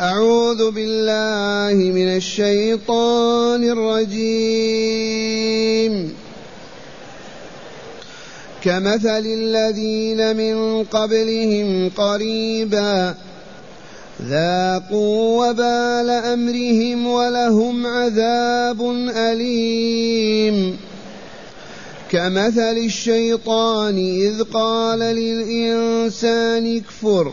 أعوذ بالله من الشيطان الرجيم. كمثل الذين من قبلهم قريبا ذاقوا وبال أمرهم ولهم عذاب أليم. كمثل الشيطان إذ قال للإنسان اكفر.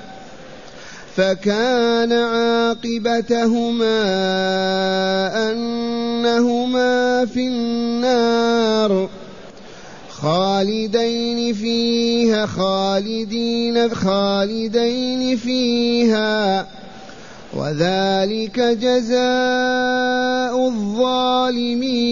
فكان عاقبتهما أنهما في النار. خالدين فيها خالدين خالدين فيها. وذلك جزاء الظالمين.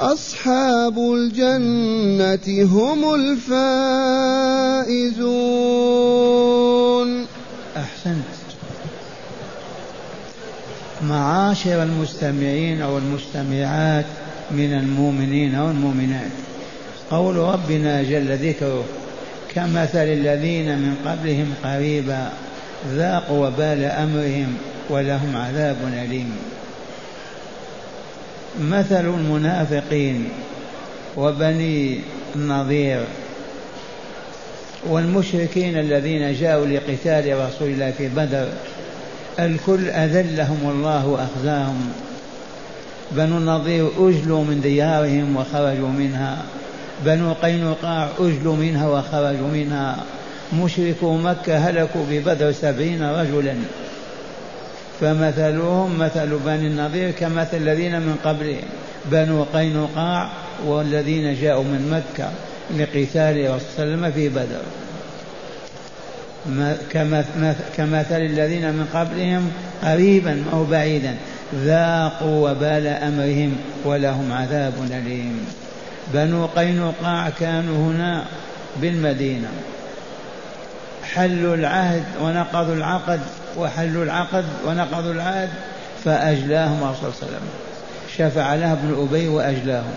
أصحاب الجنة هم الفائزون. أحسنت. معاشر المستمعين أو المستمعات من المؤمنين والمؤمنات قول ربنا جل ذكره كمثل الذين من قبلهم قريبا ذاقوا وبال أمرهم ولهم عذاب أليم. مثل المنافقين وبني النظير والمشركين الذين جاءوا لقتال رسول الله في بدر. الكل أذلهم الله وأخزاهم. بنو النظير أجلوا من ديارهم وخرجوا منها. بنو قينقاع أجلوا منها وخرجوا منها. مشركو مكة هلكوا ببدر سبعين رجلا. فمثلهم مثل بني النضير كمثل الذين من قبلهم بنو قينقاع والذين جاءوا من مكة لقتال وسلم في بدر. كمثل الذين من قبلهم قريبا أو بعيدا. ذاقوا وبال أمرهم ولهم عذاب أليم. بنو قينقاع كانوا هنا بالمدينة. حلوا العهد ونقضوا العقد وحلوا العقد ونقضوا العهد فأجلاهم الرسول صلى الله عليه وسلم. شفع له ابن أبي وأجلاهم.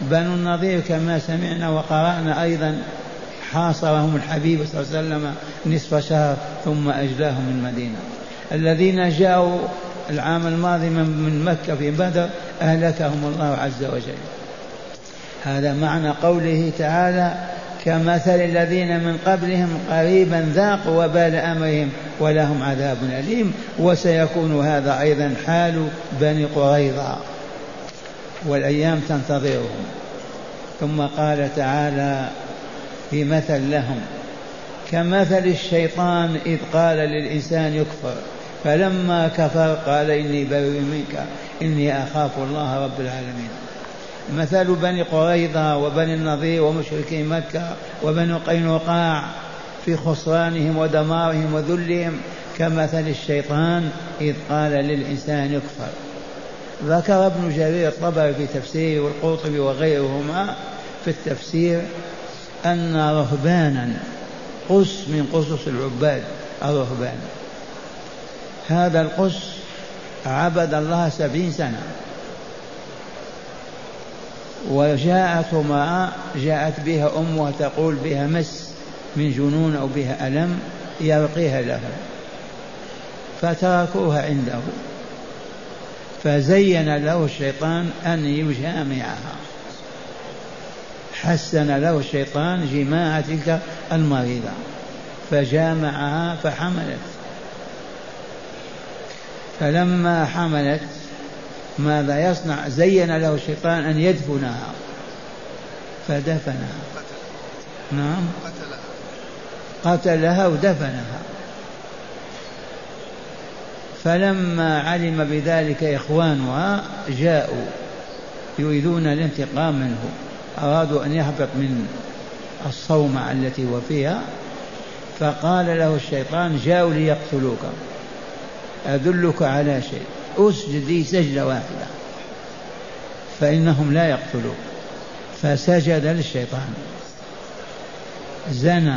بنو النضير كما سمعنا وقرأنا أيضا حاصرهم الحبيب صلى الله عليه وسلم نصف شهر ثم أجلاهم من المدينة الذين جاءوا العام الماضي من مكة في بدر أهلكهم الله عز وجل. هذا معنى قوله تعالى كمثل الذين من قبلهم قريبا ذاقوا وبال أمرهم ولهم عذاب أليم وسيكون هذا أيضا حال بني قريظة. والأيام تنتظرهم. ثم قال تعالى في مثل لهم كمثل الشيطان إذ قال للإنسان يكفر فلما كفر قال إني بريء منك إني أخاف الله رب العالمين. مثل بني قريظة وبني النضير ومشركي مكة وبني قينقاع في خسرانهم ودمارهم وذلهم كمثل الشيطان إذ قال للإنسان يكفر ذكر ابن جرير الطبري في تفسيره والقرطبي وغيرهما في التفسير أن رهبانا قس من قصص العباد الرهبان. هذا القس عبد الله سبعين سنة. وجاءت امرأة جاءت بها أمها تقول بها مس من جنون أو بها ألم يرقيها له فتركوها عنده. فزين له الشيطان أن يجامعها. حسن له الشيطان جماع تلك المريضة. فجامعها فحملت. فلما حملت ماذا يصنع؟ زين له الشيطان أن يدفنها فدفنها نعم. قتلها ودفنها. فلما علم بذلك إخوانها جاءوا يريدون الانتقام منه. أرادوا أن يهبط من الصومعة التي هو فيها. فقال له الشيطان جاءوا ليقتلوك. أدلك على شيء. أسجد لي سجدة واحدة. فإنهم لا يقتلوك فسجد للشيطان. زنى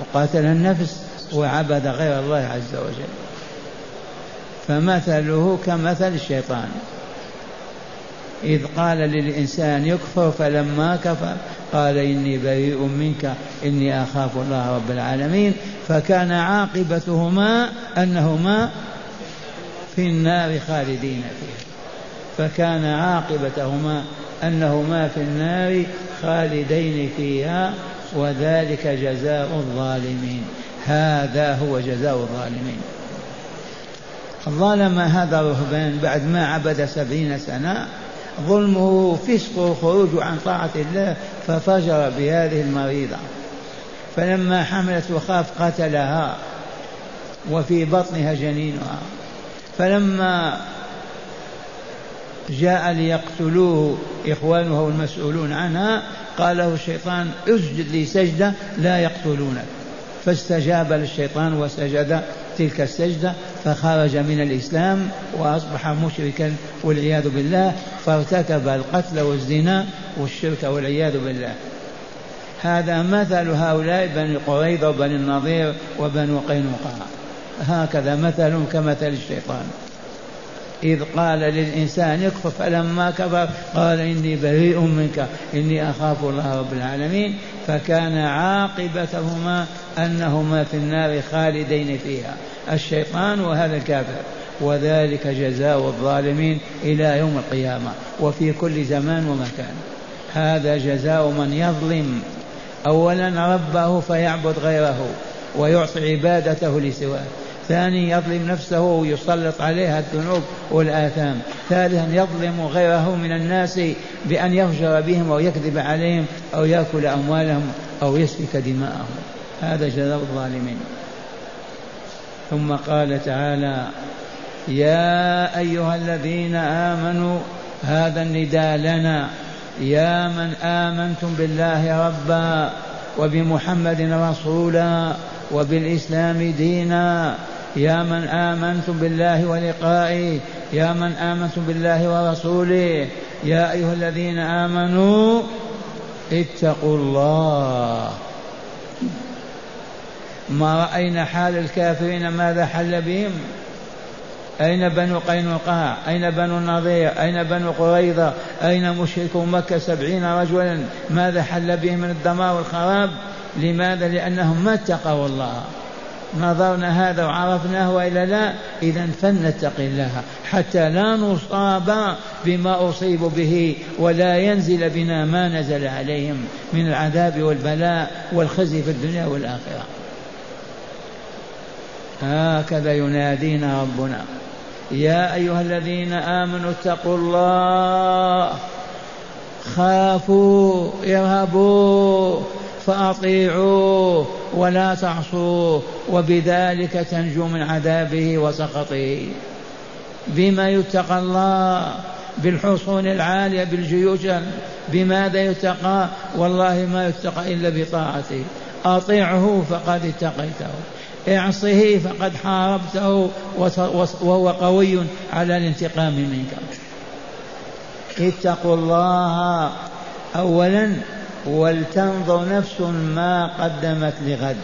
وقاتل النفس وعبد غير الله عز وجل. فمثله كمثل الشيطان. إذ قال للإنسان يكفر فلما كفر قال إني بريء منك إني أخاف الله رب العالمين. فكان عاقبتهما أنهما في النار خالدين فيها. فكان عاقبتهما أنهما في النار خالدين فيها وذلك جزاء الظالمين. هذا هو جزاء الظالمين. ظلم هذا الرهبان بعد ما عبد سبعين سنة ظلمه فسق وخروج عن طاعة الله ففجر بهذه المريضة. فلما حملت وخاف قتلها وفي بطنها جنينها. فلما جاء ليقتلوه إخوانه والمسؤولون عنها قال له الشيطان اسجد لي سجدة لا يقتلونك. فاستجاب للشيطان وسجد تلك السجدة فخرج من الإسلام وأصبح مشركا والعياذ بالله فارتكب القتل والزنا والشرك والعياذ بالله. هذا مثل هؤلاء بني قريظة وبني النضير وبنو قينقاع. هكذا مثل كمثل الشيطان. إذ قال للإنسان اكفر فلما كفر قال إني بريء منك إني أخاف الله رب العالمين. فكان عاقبتهما أنهما في النار خالدين فيها الشيطان وهذا الكافر. وذلك جزاء الظالمين إلى يوم القيامة وفي كل زمان ومكان. هذا جزاء من يظلم. أولا ربه فيعبد غيره ويعطي عبادته لسواه. ثاني يظلم نفسه ويسلط عليها الذنوب والآثام. ثالثا يظلم غيره من الناس بأن يفجر بهم أو يكذب عليهم أو يأكل أموالهم أو يسفك دماءهم. هذا جزاء الظالمين. ثم قال تعالى يا أيها الذين آمنوا هذا النداء لنا. يا من آمنتم بالله ربا وبمحمد رسولا وبالإسلام دينا يا من آمنتم بالله ولقائه يا من آمنتم بالله ورسوله يا أيها الذين آمنوا اتقوا الله. ما رأينا حال الكافرين ماذا حل بهم؟ أين بنو قينقاع أين بنو النضير؟ أين بنو قريظة؟ أين مشركو مكة سبعين رجلا؟ ماذا حل بهم من الدمار والخراب؟ لماذا؟ لأنهم ما اتقوا الله. نظرنا هذا وعرفناه وإلا لا إذا فلنتق الله حتى لا نصاب بما اصيبوا به ولا ينزل بنا ما نزل عليهم من العذاب والبلاء والخزي في الدنيا والآخرة. هكذا ينادينا ربنا. يا أيها الذين آمنوا اتقوا الله خافوا ارهبوا فأطيعوه ولا تعصوه وبذلك تنجو من عذابه وسخطه. بما يتقى الله بالحصون العالية بالجيوش بماذا يتقى؟ والله ما يتقى إلا بطاعته. أطيعه فقد اتقيته. اعصه فقد حاربته وهو قوي على الانتقام منك. اتقوا الله أولا ولتنظر نفس ما قدمت لغد.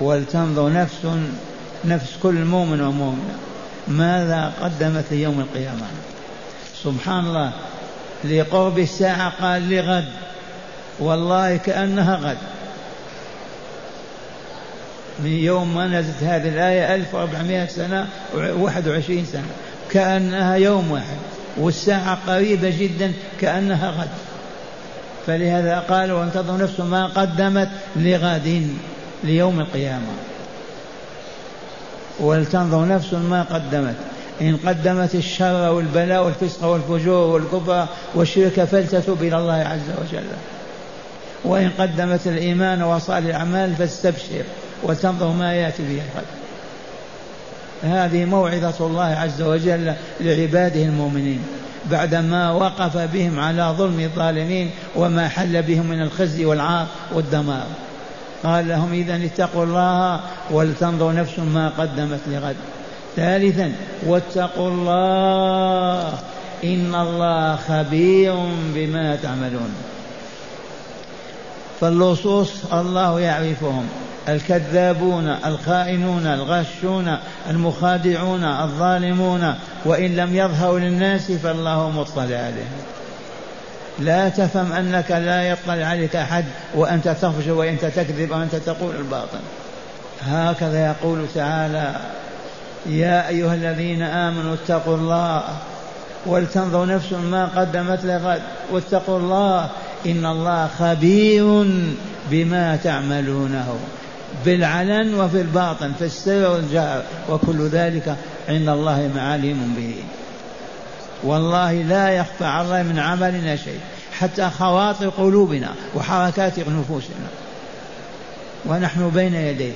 ولتنظر نفس نفس كل مؤمن ومؤمنة ماذا قدمت ليوم القيامة. سبحان الله لقرب الساعة قال لغد والله كأنها غد. من يوم ما نزلت هذه الآية 1400 سنة و21 سنة كأنها يوم واحد والساعة قريبة جدا كأنها غد. فلهذا قال وانتظر نفس ما قدمت لغد ليوم القيامة. ولتنظر نفس ما قدمت. إن قدمت الشر والبلاء والفسق والفجور والكفر والشرك فلتتوب إلى الله عز وجل. وإن قدمت الإيمان وصالح الأعمال فاستبشر وتنظر ما يأتي به الغد هذه موعظة الله عز وجل لعباده المؤمنين. بعدما وقف بهم على ظلم الظالمين وما حل بهم من الخزي والعار والدمار. قال لهم إذا اتقوا الله ولتنظر نفس ما قدمت لغد. ثالثا واتقوا الله إن الله خبير بما تعملون. فاللصوص الله يعرفهم. الكذابون الخائنون الغشون المخادعون الظالمون وإن لم يظهروا للناس فالله مطلع عليهم. لا تفهم أنك لا يطلع عليك أحد وأنت تفجر وأنت تكذب وأنت تقول الباطل. هكذا يقول تعالى يا أيها الذين آمنوا اتقوا الله ولتنظر نفس ما قدمت لغد. واتقوا الله إن الله خبير بما تعملونه. بالعلن وفي الباطن في السر والجهر وكل ذلك عند الله معالم به. والله لا يخفى على الله من عملنا شيء حتى خواطر قلوبنا وحركات نفوسنا. ونحن بين يديه.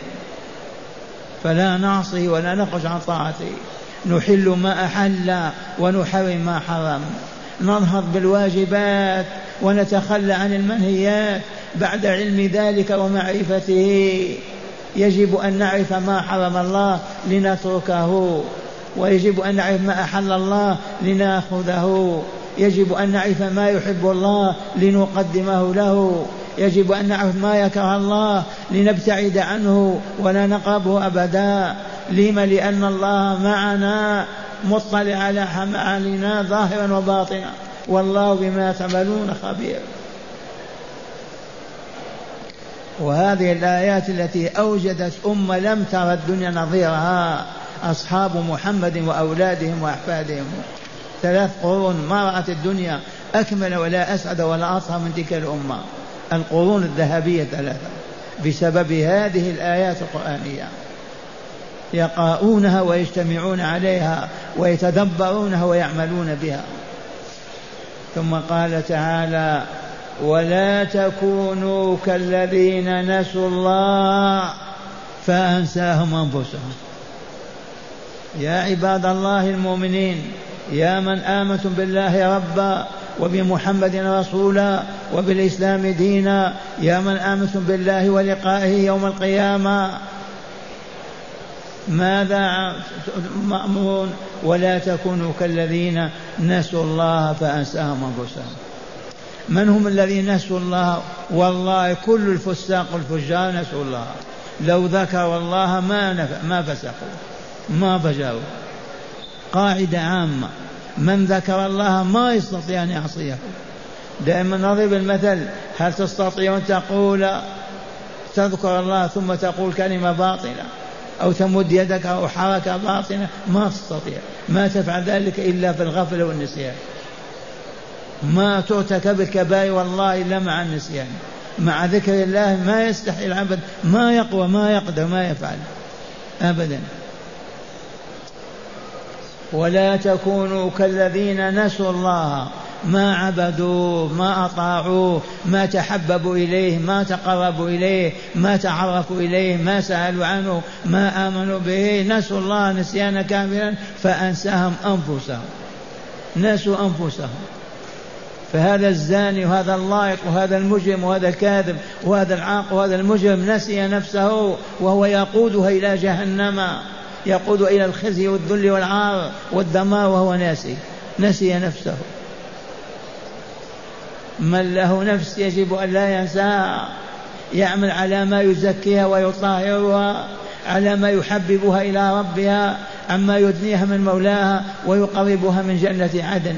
فلا نعصي ولا نخرج عن طاعته. نحل ما أحل ونحرم ما حرم. ننهض بالواجبات ونتخلى عن المنهيات بعد علم ذلك ومعرفته يجب أن نعرف ما حرم الله لنتركه ويجب أن نعرف ما أحل الله لنأخذه يجب أن نعرف ما يحب الله لنقدمه له يجب أن نعرف ما يكره الله لنبتعد عنه ولا نقربه أبدا. لما لأن الله معنا مطلع على أعمالنا ظاهرا وباطنا. والله بما تعملون خبير. وهذه الآيات التي أوجدت أمة لم ترى الدنيا نظيرها أصحاب محمد وأولادهم وأحفادهم. ثلاث قرون ما رأت الدنيا أكمل ولا أسعد ولا أطهر من تلك الأمة. القرون الذهبية ثلاثة بسبب هذه الآيات القرآنية. يقرؤونها ويجتمعون عليها ويتدبرونها ويعملون بها. ثم قال تعالى ولا تكونوا كالذين نسوا الله فأنساهم أنفسهم. يا عباد الله المؤمنين يا من آمنتم بالله ربا وبمحمد رسولا وبالإسلام دينا يا من آمنتم بالله ولقائه يوم القيامة ماذا مأمورون ولا تكونوا كالذين نسوا الله فأنساهم أنفسهم. من هم الذين نسوا الله؟ والله كل الفساق والفجار نسوا الله. لو ذكروا الله ما نفع ما فسقوا ما فجروا. قاعدة عامة. من ذكر الله ما يستطيع أن يعصيه. دائما نضرب المثل هل تستطيع أن تقول تذكر الله ثم تقول كلمة باطلة؟ أو تمد يدك أو حركة باطنة ما تستطيع. ما تفعل ذلك إلا في الغفلة والنسيان. ما ترتكب الكبائر والله إلا مع النسيان. مع ذكر الله ما يستحي العبد ما يقوى ما يقدر ما يفعل. أبدا. ولا تكونوا كالذين نسوا الله. ما عبدوه ما أطاعوه ما تحببوا إليه ما تقربوا إليه ما تعرفوا إليه ما سألوا عنه ما آمنوا به. نسوا الله نسيانا كاملا فأنساهم أنفسهم. نسوا أنفسهم. فهذا الزاني وهذا اللائق وهذا المجرم وهذا الكاذب وهذا العاق وهذا المجرم نسي نفسه وهو يقودها إلى جهنم. يقود إلى الخزي والذل والعار والدمار وهو ناسي. نسي نفسه. من له نفس يجب أن لا ينساها يعمل على ما يزكيها ويطهرها على ما يحببها إلى ربها عما يدنيها من مولاها ويقربها من جنة عدن.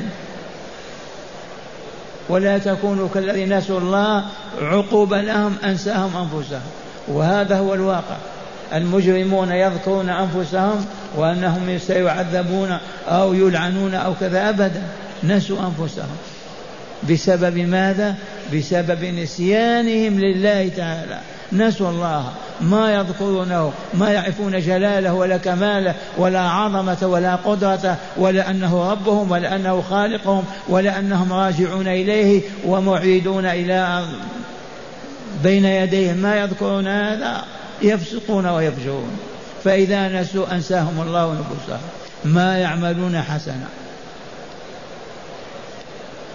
ولا تكونوا كالذين نسوا الله عقوبة لهم أنساهم أنفسهم. وهذا هو الواقع. المجرمون يذكرون أنفسهم وأنهم سيعذبون أو يلعنون أو كذا أبدا. نسوا أنفسهم. بسبب ماذا؟ بسبب نسيانهم لله تعالى. نسوا الله ما يذكرونه ما يعرفون جلاله ولا كماله ولا عظمة ولا قدرته ولا أنه ربهم ولا أنه خالقهم ولا أنهم راجعون إليه ومعيدون إلى بين يديه ما يذكرون هذا؟ يفسقون ويفجرون. فإذا نسوا أنساهم الله نفوسهم ما يعملون حسنا.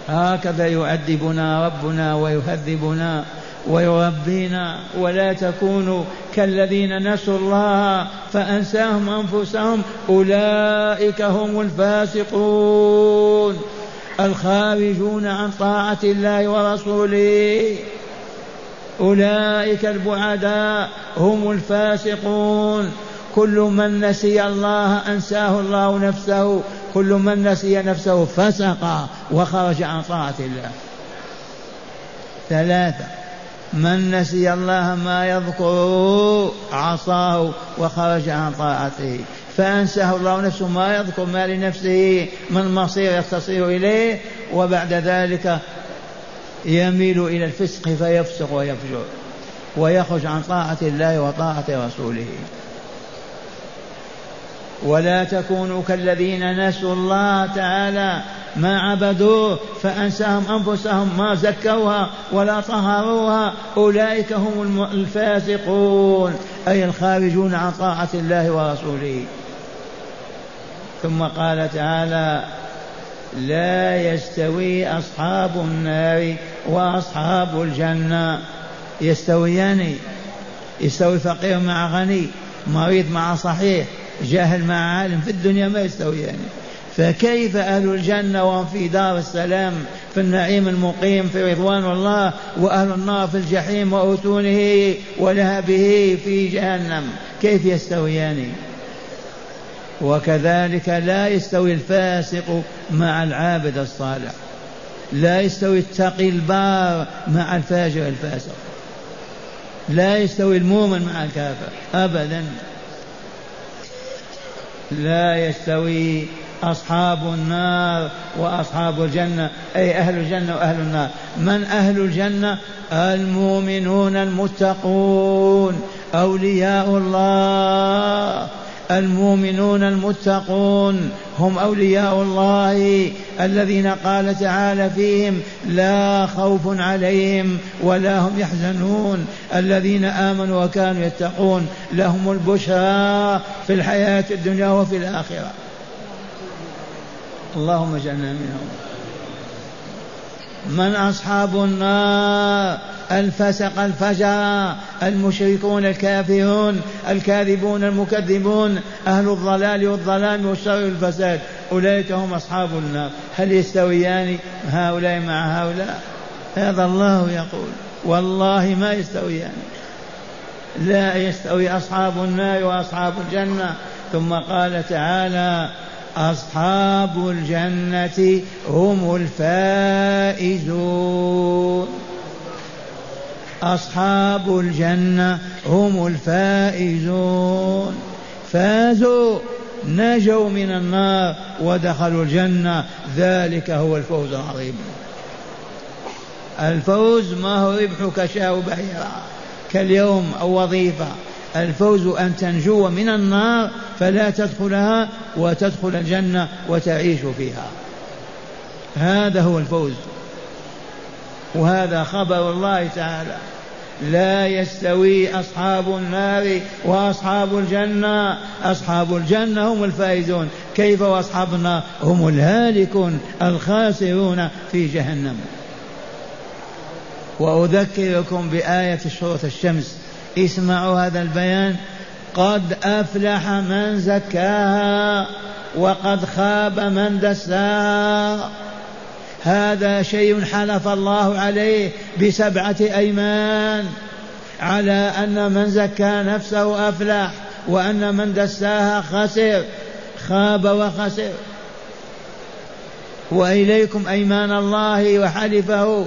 هكذا يؤدبنا ربنا ويهذبنا. ويربينا ولا تكونوا كالذين نسوا الله فأنساهم أنفسهم أولئك هم الفاسقون الخارجون عن طاعة الله ورسوله أولئك البعداء هم الفاسقون كل من نسي الله أنساه الله نفسه كل من نسي نفسه فسق وخرج عن طاعة الله ثلاثة من نسي الله ما يذكر عصاه وخرج عن طاعته. فأنساه الله نفسه ما يذكر ما لنفسه من مصير يختصر إليه وبعد ذلك يميل إلى الفسق فيفسق ويفجر ويخرج عن طاعة الله وطاعة رسوله. ولا تكونوا كالذين نسوا الله تعالى ما عبدوه فأنساهم أنفسهم ما زكوها ولا طهروها. أولئك هم الفاسقون أي الخارجون عن طاعة الله ورسوله. ثم قال تعالى لا يستوي أصحاب النار وأصحاب الجنة. يستويان يستوي فقير مع غني مريض مع صحيح جاهل مع عالم في الدنيا ما يستويان. فكيف أهل الجنة وهم في دار السلام في النعيم المقيم في رضوان الله وأهل النار في الجحيم وأتونه ولهبه في جهنم؟ كيف يستويان؟ وكذلك لا يستوي الفاسق مع العابد الصالح. لا يستوي التقي البار مع الفاجر الفاسق. لا يستوي المؤمن مع الكافر أبدا. لا يستوي أصحاب النار وأصحاب الجنة أي أهل الجنة وأهل النار. من أهل الجنة؟ المؤمنون المتقون أولياء الله. المؤمنون المتقون هم أولياء الله الذين قال تعالى فيهم لا خوف عليهم ولا هم يحزنون. الذين آمنوا وكانوا يتقون لهم البشرى في الحياة الدنيا وفي الآخرة. اللهم اجعلنا منهم. من أصحاب النار؟ الفسق الفجر المشركون الكافرون الكاذبون المكذبون أهل الضلال والظلام والشر والفساد. أولئك هم أصحاب النار. هل يستويان هؤلاء مع هؤلاء؟ هذا الله يقول. والله ما يستويان. لا يستوي أصحاب النار وأصحاب الجنة. ثم قال تعالى أصحاب الجنة هم الفائزون. أصحاب الجنة هم الفائزون. فازوا نجوا من النار ودخلوا الجنة. ذلك هو الفوز العظيم. الفوز ما هو ربحك شاء بعيرا كاليوم أو وظيفة. الفوز أن تنجو من النار فلا تدخلها وتدخل الجنة وتعيش فيها. هذا هو الفوز. وهذا خبر الله تعالى. لا يستوي أصحاب النار وأصحاب الجنة. أصحاب الجنة هم الفائزون. كيف وأصحاب النار هم الهالكون الخاسرون في جهنم. وأذكركم بآية شروط الشمس. اسمعوا هذا البيان. قد أفلح من زكاها وقد خاب من دساها هذا شيء حلف الله عليه بسبعة أيمان. على أن من زكى نفسه أفلح وأن من دساها خسر خاب وخسر. وإليكم أيمان الله وحلفه.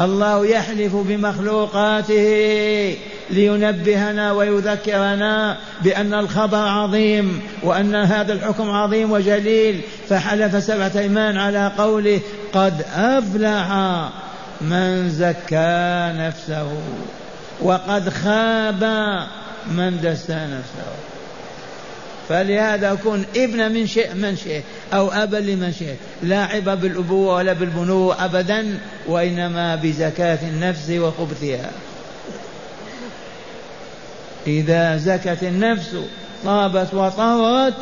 الله يحلف بمخلوقاته لينبهنا ويذكرنا بأن الخبر عظيم وأن هذا الحكم عظيم وجليل فحلف سبعة أيمان على قوله قد أفلح من زكى نفسه وقد خاب من دسى نفسه. فلهذا كن ابن من شيء من شيء أو أبا لمن شئت لا عبا بالأبوة ولا بالبنوة أبدا وإنما بزكاة النفس وخبثها. إذا زكت النفس طابت وطهرت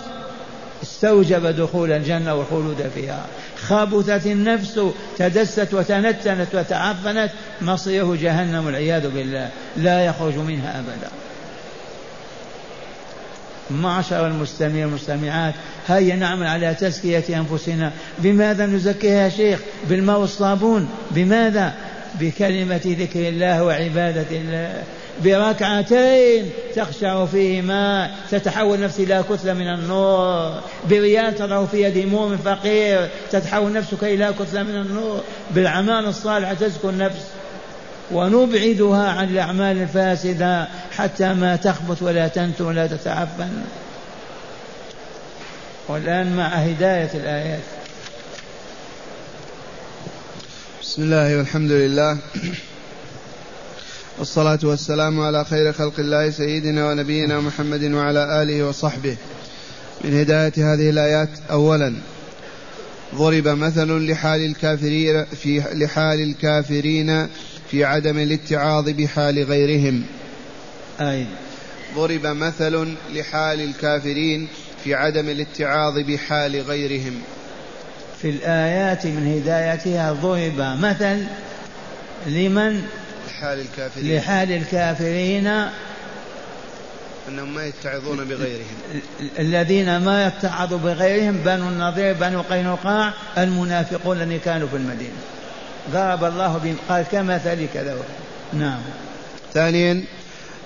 استوجب دخول الجنة والخلود فيها. خبثت النفس تدست وتنتنت وتعفنت مصيره جهنم والعياذ بالله. لا يخرج منها أبدا. معشر المستمعين والمستمعات. هيا نعمل على تزكية أنفسنا. بماذا نزكيها يا شيخ؟ بالماء والصابون. بماذا؟ بكلمة ذكر الله وعبادة الله. بركعتين تخشع فيهما تتحول نفسي إلى كتلة من النور. بريال تضع في يد مؤمن فقير تتحول نفسك إلى كتلة من النور. بالأعمال الصالحة تزكو النفس. ونبعدها عن الأعمال الفاسدة حتى ما تخبث ولا تنتو ولا تتعفن. والآن مع هداية الآيات. بسم الله والحمد لله. والصلاة والسلام على خير خلق الله سيدنا ونبينا محمد وعلى آله وصحبه. من هداية هذه الآيات أولا ضرب مثل لحال الكافرين في لحال الكافرين في عدم الاتعاظ بحال غيرهم. أي ضرب مثل لحال الكافرين في عدم الاتعاظ بحال غيرهم. في الآيات من هدايتها ضرب مثل لمن؟ لحال الكافرين. لحال الكافرين. أنهم ما يتعظون بغيرهم. الذين ما يتعظوا بغيرهم بنو النضير بنو قينقاع المنافقون الذين كانوا في المدينة. ضرب الله بهم قال كمثل كذا. نعم. ثانيا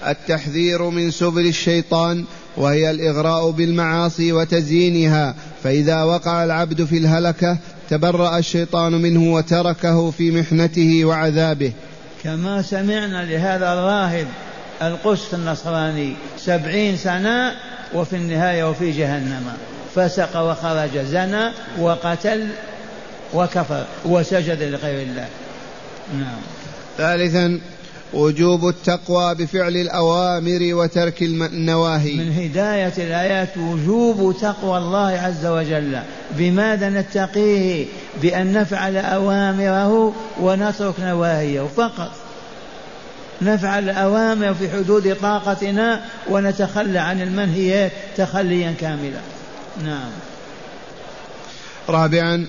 التحذير من سبل الشيطان وهي الإغراء بالمعاصي وتزيينها. فإذا وقع العبد في الهلكة تبرأ الشيطان منه وتركه في محنته وعذابه. كما سمعنا لهذا الراهب القس النصراني سبعين سنة وفي النهاية وفي جهنم. فسق وخرج زنى وقتل وكفر وسجد لغير الله. نعم. ثالثا وجوب التقوى بفعل الأوامر وترك النواهي. من هداية الآيات وجوب تقوى الله عز وجل. بماذا نتقيه؟ بأن نفعل أوامره ونترك نواهيه. فقط. نفعل الأوامر في حدود طاقتنا ونتخلى عن المنهيات تخليا كاملا. نعم. رابعا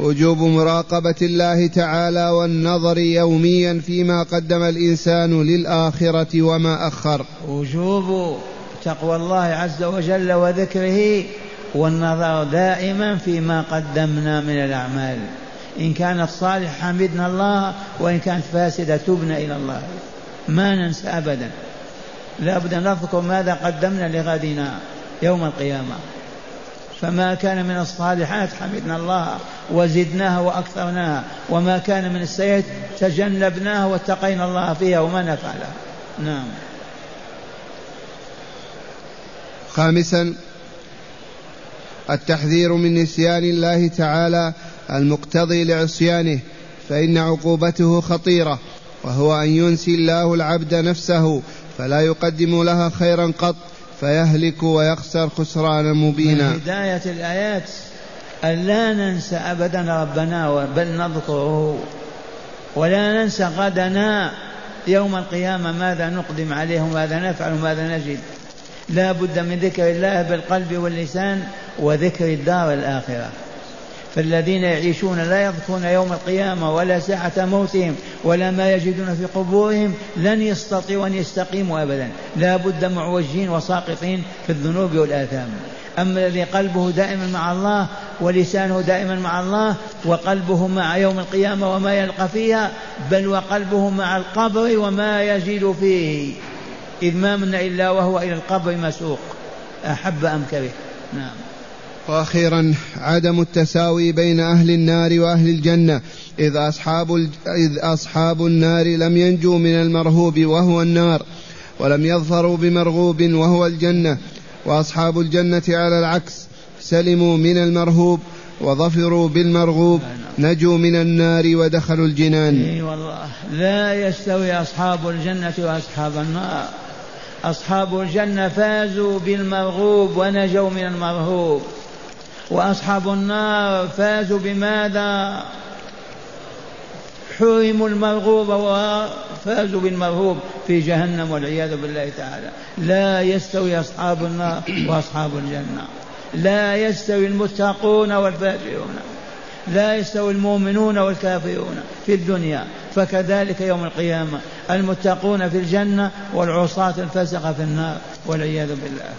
وجوب مراقبة الله تعالى والنظر يوميا فيما قدم الإنسان للآخرة وما أخر. وجوب تقوى الله عز وجل وذكره والنظر دائما فيما قدمنا من الأعمال. إن كانت صالحة حمدنا الله وإن كانت فاسدة تبنا إلى الله. ما ننسى أبدا. لا بد أن نذكر ماذا قدمنا لغدنا يوم القيامة. فما كان من الصالحات حمدنا الله وزدناها وأكثرناها وما كان من السيئات تجنبناها واتقينا الله فيها وما نفعلها نعم. خامسا التحذير من نسيان الله تعالى المقتضي لعصيانه فإن عقوبته خطيرة وهو أن ينسي الله العبد نفسه فلا يقدم لها خيرا قط. فيهلك ويخسر خسرانا مبينا. من هداية الآيات أن لا ننسى أبدا ربنا بل نذكره ولا ننسى غدنا يوم القيامة ماذا نقدم عليه وماذا نفعل وماذا نجد. لا بد من ذكر الله بالقلب واللسان وذكر الدار الآخرة. فالذين يعيشون لا يذكرون يوم القيامة ولا ساعة موتهم ولا ما يجدون في قبورهم لن يستطيعوا أن يستقيموا أبدا. لا بد معوجين وساقطين في الذنوب والآثام. أما الذي قلبه دائما مع الله ولسانه دائما مع الله وقلبه مع يوم القيامة وما يلقى فيها بل وقلبه مع القبر وما يجد فيه. إذ ما من إلا وهو إلى القبر مسوق. أحب أم كره؟ نعم. وأخيرا عدم التساوي بين أهل النار وأهل الجنة. إذ أصحاب إذ أصحاب النار لم ينجوا من المرهوب وهو النار ولم يظفروا بمرغوب وهو الجنة. وأصحاب الجنة على العكس سلموا من المرهوب وظفروا بالمرغوب نجوا من النار ودخلوا الجنان. إي والله لا يستوي أصحاب الجنة وأصحاب النار. أصحاب الجنة فازوا بالمرغوب ونجوا من المرهوب. وأصحاب النار فازوا بماذا؟ حرموا المرغوب وفازوا بالمرهوب في جهنم والعياذ بالله تعالى. لا يستوي أصحاب النار وأصحاب الجنة. لا يستوي المتقون والفاجرون. لا يستوي المؤمنون والكافرون في الدنيا. فكذلك يوم القيامة المتقون في الجنة والعصاة الفسقة في النار والعياذ بالله.